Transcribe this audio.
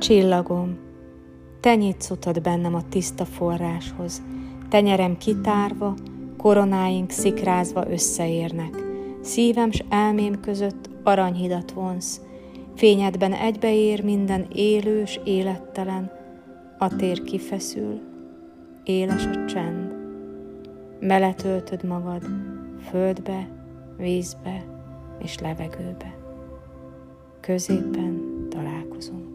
Csillagom, te nyitsz utat bennem a tiszta forráshoz, tenyerem kitárva, koronáink szikrázva összeérnek, szívem s elmém között aranyhidat vonsz, fényedben egybeér minden élős, élettelen, a tér kifeszül, éles a csend. Meletöltöd magad földbe, vízbe és levegőbe. Középen találkozunk.